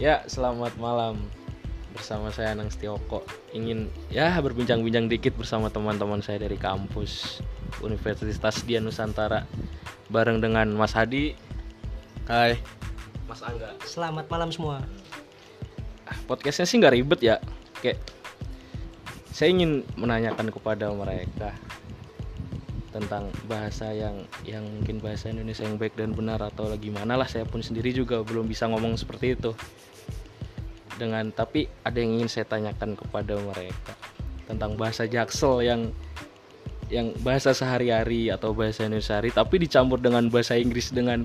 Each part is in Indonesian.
Ya, selamat malam. Bersama saya Anang Setioko. Ingin ya berbincang-bincang dikit bersama teman-teman saya dari kampus Universitas Dian Nusantara bareng dengan Mas Hadi. Hai. Mas Angga. Selamat malam semua. Ah, Podcastnya sih nggak ribet ya. Kayak saya ingin menanyakan kepada mereka tentang bahasa yang yang mungkin bahasa Indonesia yang baik dan benar atau lagi mana lah saya pun sendiri juga belum bisa ngomong seperti itu. Dengan tapi ada yang ingin saya tanyakan kepada mereka tentang bahasa Jaksel yang yang bahasa sehari-hari atau bahasa Indonesia sehari tapi dicampur dengan bahasa Inggris dengan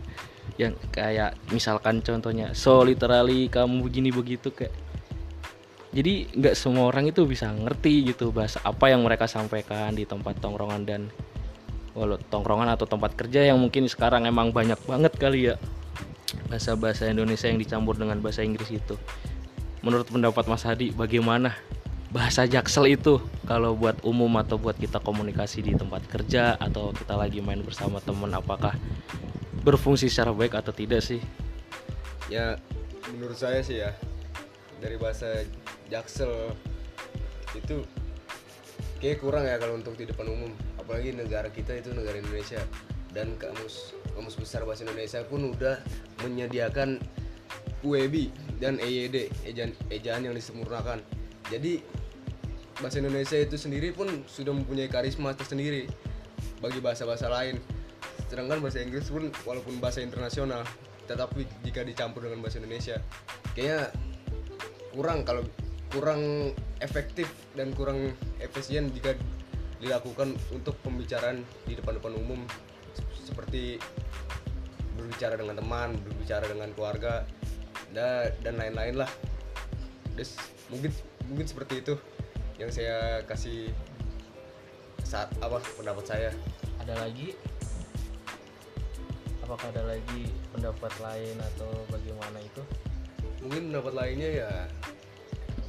yang kayak misalkan contohnya so literally kamu begini begitu kayak. Jadi nggak semua orang itu bisa ngerti gitu bahasa apa yang mereka sampaikan di tempat tongkrongan dan walau tongkrongan atau tempat kerja yang mungkin sekarang emang banyak banget kali ya bahasa-bahasa Indonesia yang dicampur dengan bahasa Inggris itu. Menurut pendapat Mas Hadi, bagaimana bahasa Jaksel itu kalau buat umum atau buat kita komunikasi di tempat kerja atau kita lagi main bersama teman apakah berfungsi secara baik atau tidak sih? ya menurut saya sih ya dari bahasa jaksel itu kayak kurang ya kalau untuk di depan umum. Apalagi negara kita itu negara Indonesia. Dan kamus kamus besar bahasa Indonesia pun udah menyediakan UEB dan EYD ejaan, ejaan yang disempurnakan. Jadi bahasa Indonesia itu sendiri pun sudah mempunyai karisma tersendiri bagi bahasa-bahasa lain. Sedangkan bahasa Inggris pun walaupun bahasa internasional tetapi jika dicampur dengan bahasa Indonesia kayaknya kurang kalau kurang efektif dan kurang efisien jika dilakukan untuk pembicaraan di depan-depan umum se- seperti berbicara dengan teman, berbicara dengan keluarga da- dan lain-lain lah. Des, mungkin mungkin seperti itu yang saya kasih saat apa pendapat saya. Ada lagi? Apakah ada lagi pendapat lain atau bagaimana itu? Mungkin pendapat lainnya ya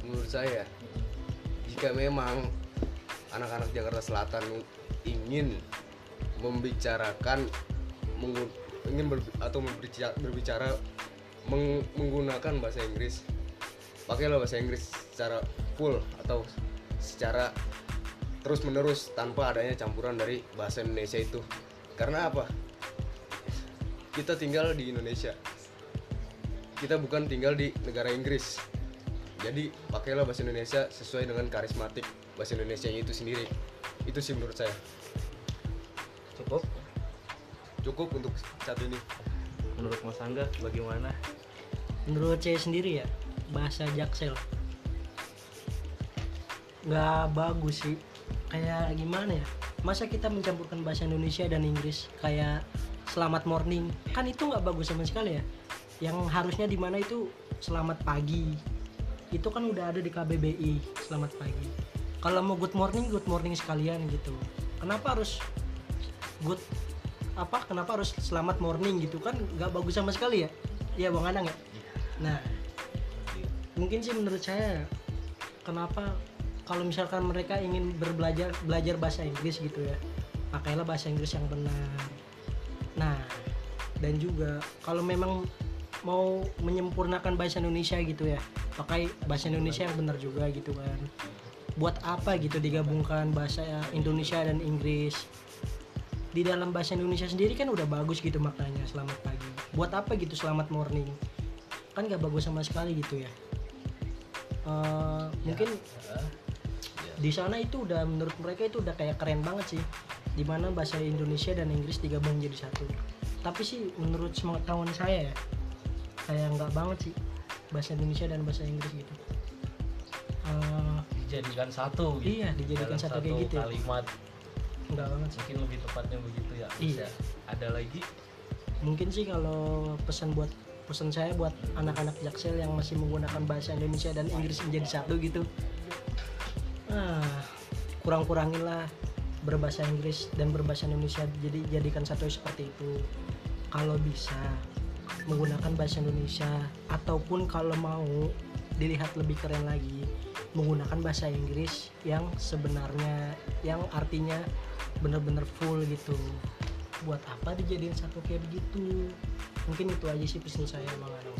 menurut saya jika memang anak-anak Jakarta Selatan ingin membicarakan ingin ber- atau berbicara, berbicara meng- menggunakan bahasa Inggris pakailah bahasa Inggris secara full atau secara terus menerus tanpa adanya campuran dari bahasa Indonesia itu. Karena apa? Kita tinggal di Indonesia. Kita bukan tinggal di negara Inggris jadi pakailah bahasa Indonesia sesuai dengan karismatik bahasa Indonesia itu sendiri itu sih menurut saya Cukup? cukup untuk saat ini Menurut Mas Angga bagaimana? Menurut saya sendiri ya, bahasa Jaksel nggak bagus sih. Kayak gimana ya? Masa kita mencampurkan bahasa Indonesia dan Inggris kayak selamat morning kan itu nggak bagus sama sekali ya. Yang harusnya di mana itu selamat pagi. Itu kan udah ada di KBBI selamat pagi. Kalau mau good morning, good morning sekalian gitu. Kenapa harus good apa kenapa harus selamat morning gitu? Kan nggak bagus sama sekali ya? Iya bang Anang ya? Nah mungkin sih menurut saya kenapa kalau misalkan mereka ingin berbelajar belajar bahasa Inggris gitu ya pakailah bahasa Inggris yang benar. Nah dan juga kalau memang mau menyempurnakan bahasa Indonesia gitu ya. Pakai bahasa Indonesia yang benar juga gitu kan. Buat apa gitu digabungkan bahasa Indonesia dan Inggris? Di dalam bahasa Indonesia sendiri kan udah bagus gitu maknanya selamat pagi. Buat apa gitu selamat morning? Kan nggak bagus sama sekali gitu ya. Eh, mungkin di sana itu udah menurut mereka itu udah kayak keren banget sih. Di mana bahasa Indonesia dan Inggris digabung jadi satu. Tapi sih menurut pengetahuan saya ya kayak nggak banget sih bahasa Indonesia dan bahasa Inggris gitu Eh, Dijadikan satu gitu. Iya, dijadikan Dalam satu kayak gitu ya. kalimat nggak banget sih mungkin lebih tepatnya begitu ya. Iya. Bisa. Ada lagi? mungkin sih kalau pesan buat pesan saya buat anak-anak Jaksel yang masih menggunakan bahasa Indonesia dan Inggris menjadi satu gitu ah, kurang-kurangin lah berbahasa Inggris dan berbahasa Indonesia jadi jadikan satu seperti itu kalau bisa menggunakan bahasa Indonesia ataupun kalau mau dilihat lebih keren lagi menggunakan bahasa Inggris yang sebenarnya yang artinya bener-bener full gitu. Buat apa dijadiin satu kayak begitu? Mungkin itu aja sih pesan saya bang Anang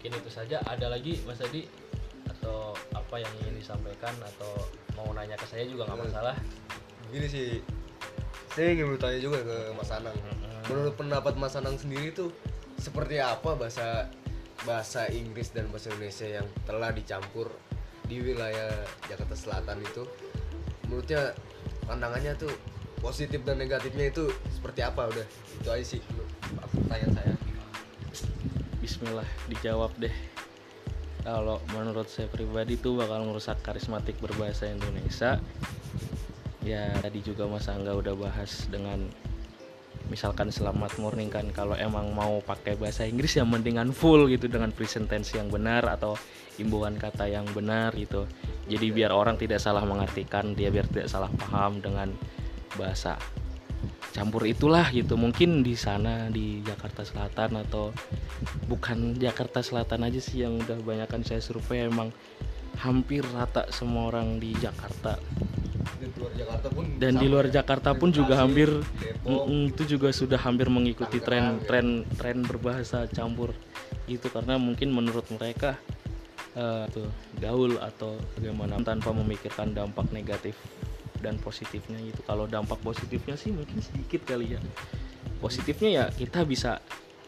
mungkin itu saja. Ada lagi Mas Adi atau apa yang ingin disampaikan? Atau mau nanya ke saya juga nggak masalah? Begini sih, saya ingin bertanya juga ke Mas Anang. Menurut pendapat Mas Anang sendiri tuh seperti apa bahasa bahasa Inggris dan bahasa Indonesia yang telah dicampur di wilayah Jakarta Selatan itu? Menurutnya pandangannya tuh positif dan negatifnya itu seperti apa udah? Itu aja sih pertanyaan saya. Bismillah dijawab deh kalau menurut saya pribadi tuh bakal merusak karismatik berbahasa Indonesia ya tadi juga Mas Angga udah bahas dengan misalkan selamat morning kan kalau emang mau pakai bahasa Inggris ya mendingan full gitu dengan present tense yang benar atau imbuhan kata yang benar gitu. Jadi biar orang tidak salah mengartikan dia biar tidak salah paham dengan bahasa. Campur itulah gitu mungkin di sana di Jakarta Selatan atau bukan Jakarta Selatan aja sih yang udah banyak kan saya survei emang hampir rata semua orang di Jakarta Di luar Jakarta pun dan di luar ya. Jakarta pun Bekasi, juga hampir Depok, mm, itu juga sudah hampir mengikuti tren ya. tren tren berbahasa campur itu karena mungkin menurut mereka eh, tuh gaul atau bagaimana tanpa memikirkan dampak negatif dan positifnya gitu kalau dampak positifnya sih mungkin sedikit kali ya positifnya ya kita bisa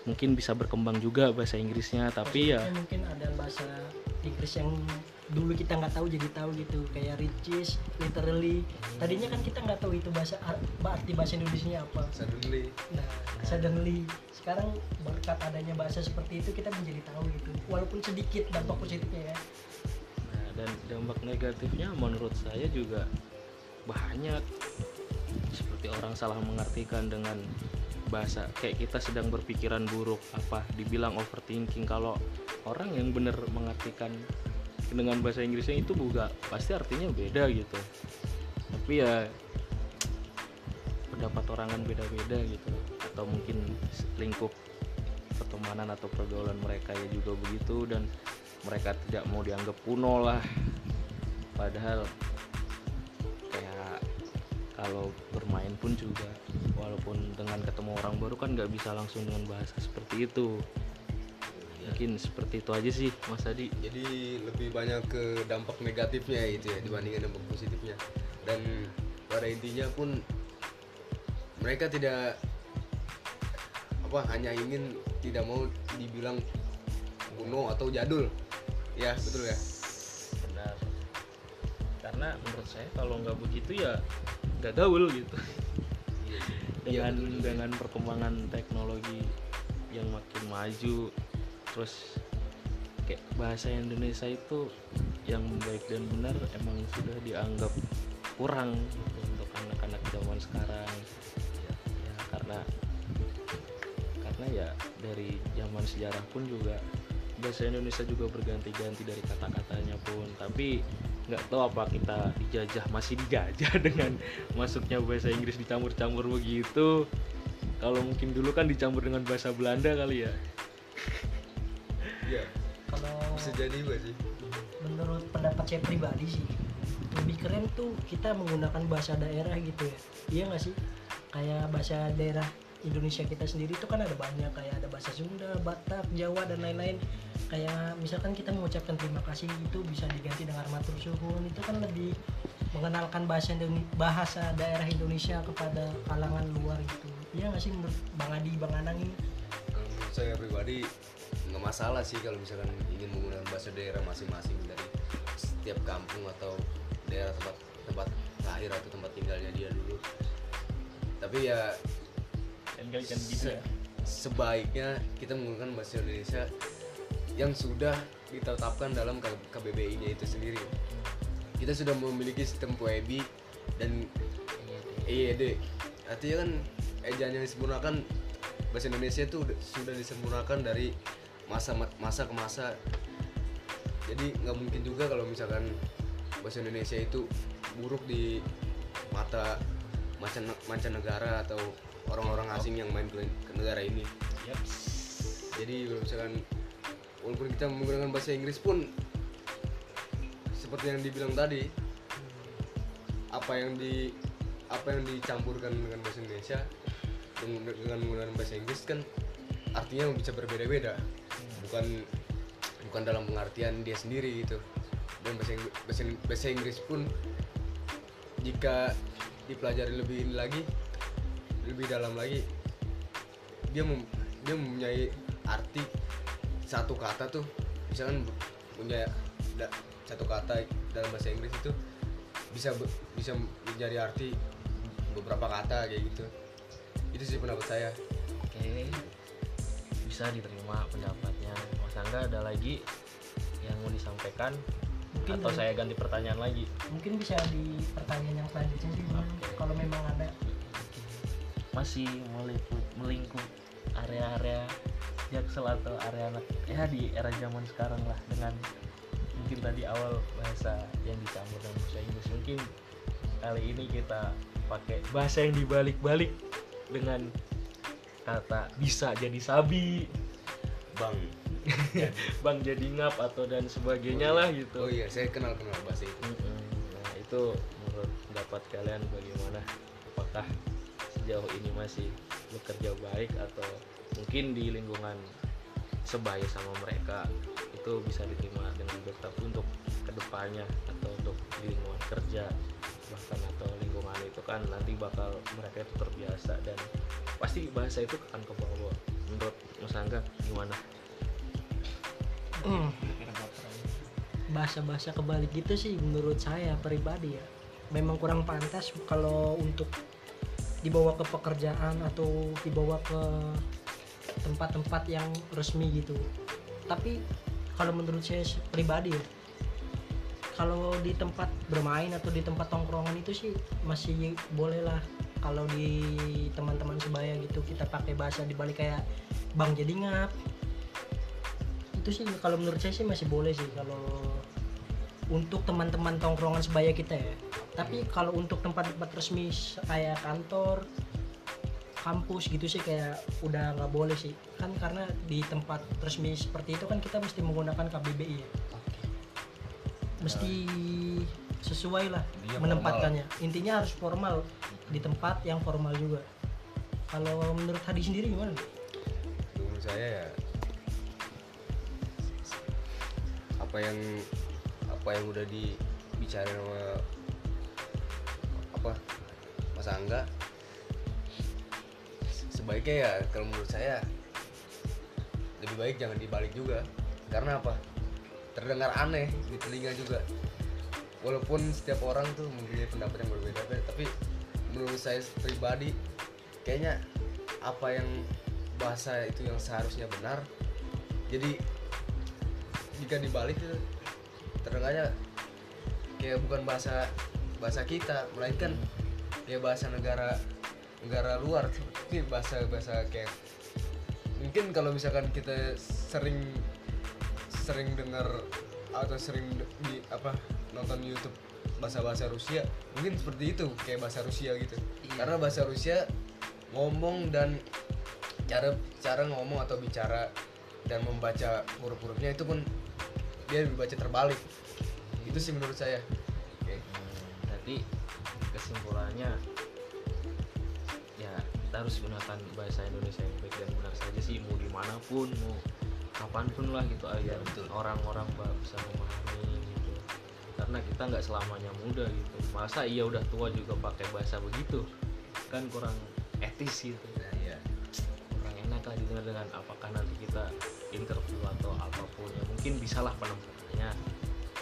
mungkin bisa berkembang juga bahasa Inggrisnya tapi ya Maksudnya mungkin ada bahasa Inggris yang dulu kita nggak tahu jadi tahu gitu kayak riches literally. Tadinya kan kita nggak tahu itu bahasa arti bahasa Indonesia apa. Suddenly. Nah suddenly. Sekarang berkat adanya bahasa seperti itu kita menjadi tahu gitu. Walaupun sedikit dampak positifnya ya. Nah, dan dampak negatifnya menurut saya juga banyak. Seperti orang salah mengartikan dengan bahasa kayak kita sedang berpikiran buruk apa dibilang overthinking. Kalau orang yang benar mengartikan dengan bahasa Inggrisnya itu juga pasti artinya beda gitu. Tapi ya pendapat orang kan beda-beda gitu. Atau mungkin lingkup pertemanan atau pergaulan mereka ya juga begitu dan mereka tidak mau dianggap kuno lah. Padahal kayak kalau bermain pun juga walaupun dengan ketemu orang baru kan nggak bisa langsung dengan bahasa seperti itu mungkin seperti itu aja sih Mas Adi. Jadi lebih banyak ke dampak negatifnya itu ya dibandingkan dampak positifnya. Dan pada intinya pun mereka tidak apa hanya ingin tidak mau dibilang kuno atau jadul. Ya betul ya? Benar. Karena menurut saya kalau nggak begitu ya nggak gaul gitu. Iya, dengan betul. dengan perkembangan teknologi yang makin maju terus kayak bahasa Indonesia itu yang baik dan benar emang sudah dianggap kurang gitu untuk anak-anak zaman sekarang. Ya, karena karena ya dari zaman sejarah pun juga bahasa Indonesia juga berganti-ganti dari kata-katanya pun. Tapi nggak tahu apa kita dijajah masih dijajah dengan masuknya bahasa Inggris dicampur-campur begitu. Kalau mungkin dulu kan dicampur dengan bahasa Belanda kali ya bisa jadi juga sih. Menurut pendapat saya pribadi sih lebih keren tuh kita menggunakan bahasa daerah gitu ya. Iya nggak sih? Kayak bahasa daerah Indonesia kita sendiri tuh kan ada banyak kayak ada bahasa Sunda, Batak, Jawa dan lain-lain. Kayak misalkan kita mengucapkan terima kasih itu bisa diganti dengan matur suhun. Itu kan lebih mengenalkan bahasa bahasa daerah Indonesia kepada kalangan luar gitu. Iya nggak sih menurut Bang Adi, Bang Anang ini? Saya pribadi nggak masalah sih kalau misalkan ingin menggunakan bahasa daerah masing-masing dari setiap kampung atau daerah tempat tempat lahir atau tempat tinggalnya dia dulu tapi ya kan gitu ya sebaiknya kita menggunakan bahasa Indonesia yang sudah ditetapkan dalam K- KBBI-nya itu sendiri. Kita sudah memiliki sistem PWB dan EYD. Artinya kan ejaan yang disempurnakan bahasa Indonesia itu udah- sudah disempurnakan dari masa masa ke masa. Jadi nggak mungkin juga kalau misalkan bahasa Indonesia itu buruk di mata mancan- mancanegara atau orang-orang asing yang main ke, negara ini. Yaps. Jadi kalau misalkan walaupun kita menggunakan bahasa Inggris pun seperti yang dibilang tadi apa yang di apa yang dicampurkan dengan bahasa Indonesia dengan menggunakan bahasa Inggris kan artinya bisa berbeda-beda bukan bukan dalam pengertian dia sendiri gitu. Dan bahasa Inggris, bahasa, bahasa Inggris pun jika dipelajari lebih ini lagi lebih dalam lagi dia mem, dia mempunyai arti satu kata tuh. Misalkan punya da- satu kata dalam bahasa Inggris itu bisa bisa menjadi arti beberapa kata kayak gitu. Itu sih pendapat saya. Oke, bisa diterima pendapatnya. Mas Angga ada lagi yang mau disampaikan? Mungkin Atau saya ganti pertanyaan lagi? mungkin bisa di pertanyaan yang selanjutnya sih. Oke. kalau memang ada Masih meliput melingkup area-area Jaksel atau area anak ya di era zaman sekarang lah dengan mungkin tadi awal bahasa yang dicampur dengan bahasa Inggris mungkin kali ini kita pakai bahasa yang dibalik-balik dengan kata bisa jadi sabi. Bang. Bang jadi ngap atau dan sebagainya lah gitu. Oh iya saya kenal kenal bahasa itu. Nah itu menurut pendapat kalian bagaimana? Apakah sejauh ini masih bekerja baik atau mungkin di lingkungan sebaya sama mereka itu bisa diterima dengan tapi untuk ke depannya atau untuk di lingkungan kerja bahkan atau lingkungan itu kan nanti bakal mereka itu terbiasa dan pasti bahasa itu akan ke bawah menurut Mas Angga gimana? bahasa-bahasa kebalik gitu sih menurut saya pribadi ya. Memang kurang pantas kalau untuk dibawa ke pekerjaan atau dibawa ke tempat-tempat yang resmi gitu. Tapi kalau menurut saya pribadi ya kalau di tempat bermain atau di tempat tongkrongan itu sih masih boleh lah kalau di teman-teman sebaya gitu kita pakai bahasa dibalik kayak bang jadi ngap. Itu sih kalau menurut saya sih masih boleh sih kalau untuk teman-teman tongkrongan sebaya kita ya. Tapi kalau untuk tempat-tempat resmi kayak kantor kampus gitu sih kayak udah nggak boleh sih. Kan karena di tempat resmi seperti itu kan kita mesti menggunakan KBBI ya mesti sesuai lah Iya, menempatkannya. Intinya harus formal di tempat yang formal juga. Kalau menurut Hadi sendiri gimana? Menurut saya ya apa yang apa yang udah dibicarain sama apa Mas Angga sebaiknya ya kalau menurut saya lebih baik jangan dibalik juga. Karena apa terdengar aneh di telinga juga. Walaupun setiap orang tuh mempunyai pendapat yang berbeda tapi menurut saya pribadi kayaknya apa yang bahasa itu yang seharusnya benar jadi jika dibalik itu terdengarnya kayak bukan bahasa bahasa kita melainkan kayak bahasa negara negara luar. Seperti bahasa bahasa kayak mungkin kalau misalkan kita sering sering dengar atau sering di apa nonton YouTube bahasa-bahasa Rusia mungkin seperti itu kayak bahasa Rusia gitu. Karena bahasa Rusia ngomong dan cara cara ngomong atau bicara dan membaca huruf-hurufnya itu pun dia dibaca terbalik. Itu sih menurut saya. Oke. Jadi kesimpulannya ya kita harus gunakan bahasa Indonesia yang baik dan benar saja sih mau di mana pun mau kapan pun lah gitu agar orang-orang ba- bisa memahami gitu. Karena kita nggak selamanya muda gitu. Masa iya udah tua juga pakai bahasa begitu? Kan kurang etis gitu. Nah, iya. kurang enak lah didengar dengan apakah nanti kita interview atau apa pun. Ya mungkin bisalah penempatannya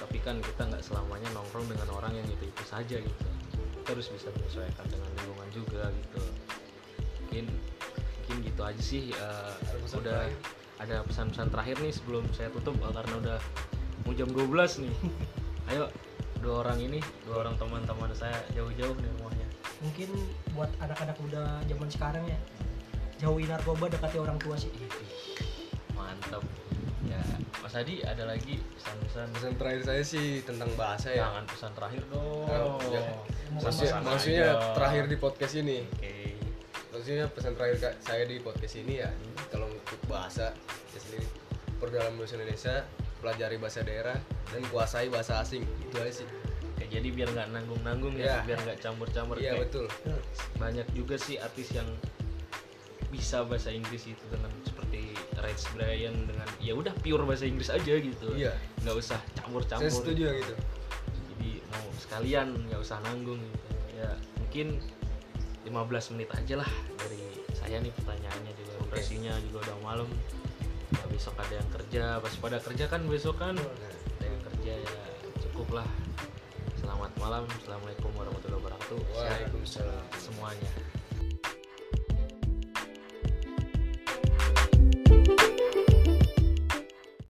tapi kan kita nggak selamanya nongkrong dengan orang yang itu itu saja gitu. Harus bisa menyesuaikan dengan lingkungan juga gitu. Mungkin mungkin gitu aja sih pesan udah? Ada pesan-pesan terakhir nih sebelum saya tutup karena udah mau jam 12 nih. Ayo dua orang ini dua orang teman-teman saya jauh-jauh nih rumahnya. Mungkin buat anak-anak muda zaman sekarang ya jauhi narkoba dekati orang tua sih. Mantap ya Mas Adi ada lagi pesan-pesan? Pesan terakhir saya sih tentang bahasa ya. Jangan pesan terakhir dong. Oh, ya. Maksudnya, maksudnya aja. terakhir di podcast ini. Oke maksudnya pesan terakhir Kak, saya di podcast ini ya kalau untuk bahasa ya sendiri perdalam bahasa Indonesia pelajari bahasa daerah dan kuasai bahasa asing itu aja sih. Oke, jadi biar nggak nanggung-nanggung ya, Ya. biar nggak campur-campur iya Kayak betul. banyak juga sih artis yang bisa bahasa Inggris itu dengan seperti Rich Brian dengan ya udah pure bahasa Inggris aja gitu. Iya. nggak usah campur-campur. Saya setuju ya gitu. Jadi mau sekalian nggak usah nanggung gitu. Ya mungkin 15 menit aja lah dari saya nih pertanyaannya juga. Durasinya juga udah malam. Ya, besok ada yang kerja. Pas pada kerja kan besok kan ada yang kerja ya cukup lah. Selamat malam. Assalamualaikum warahmatullahi wabarakatuh. Waalaikumsalam. semuanya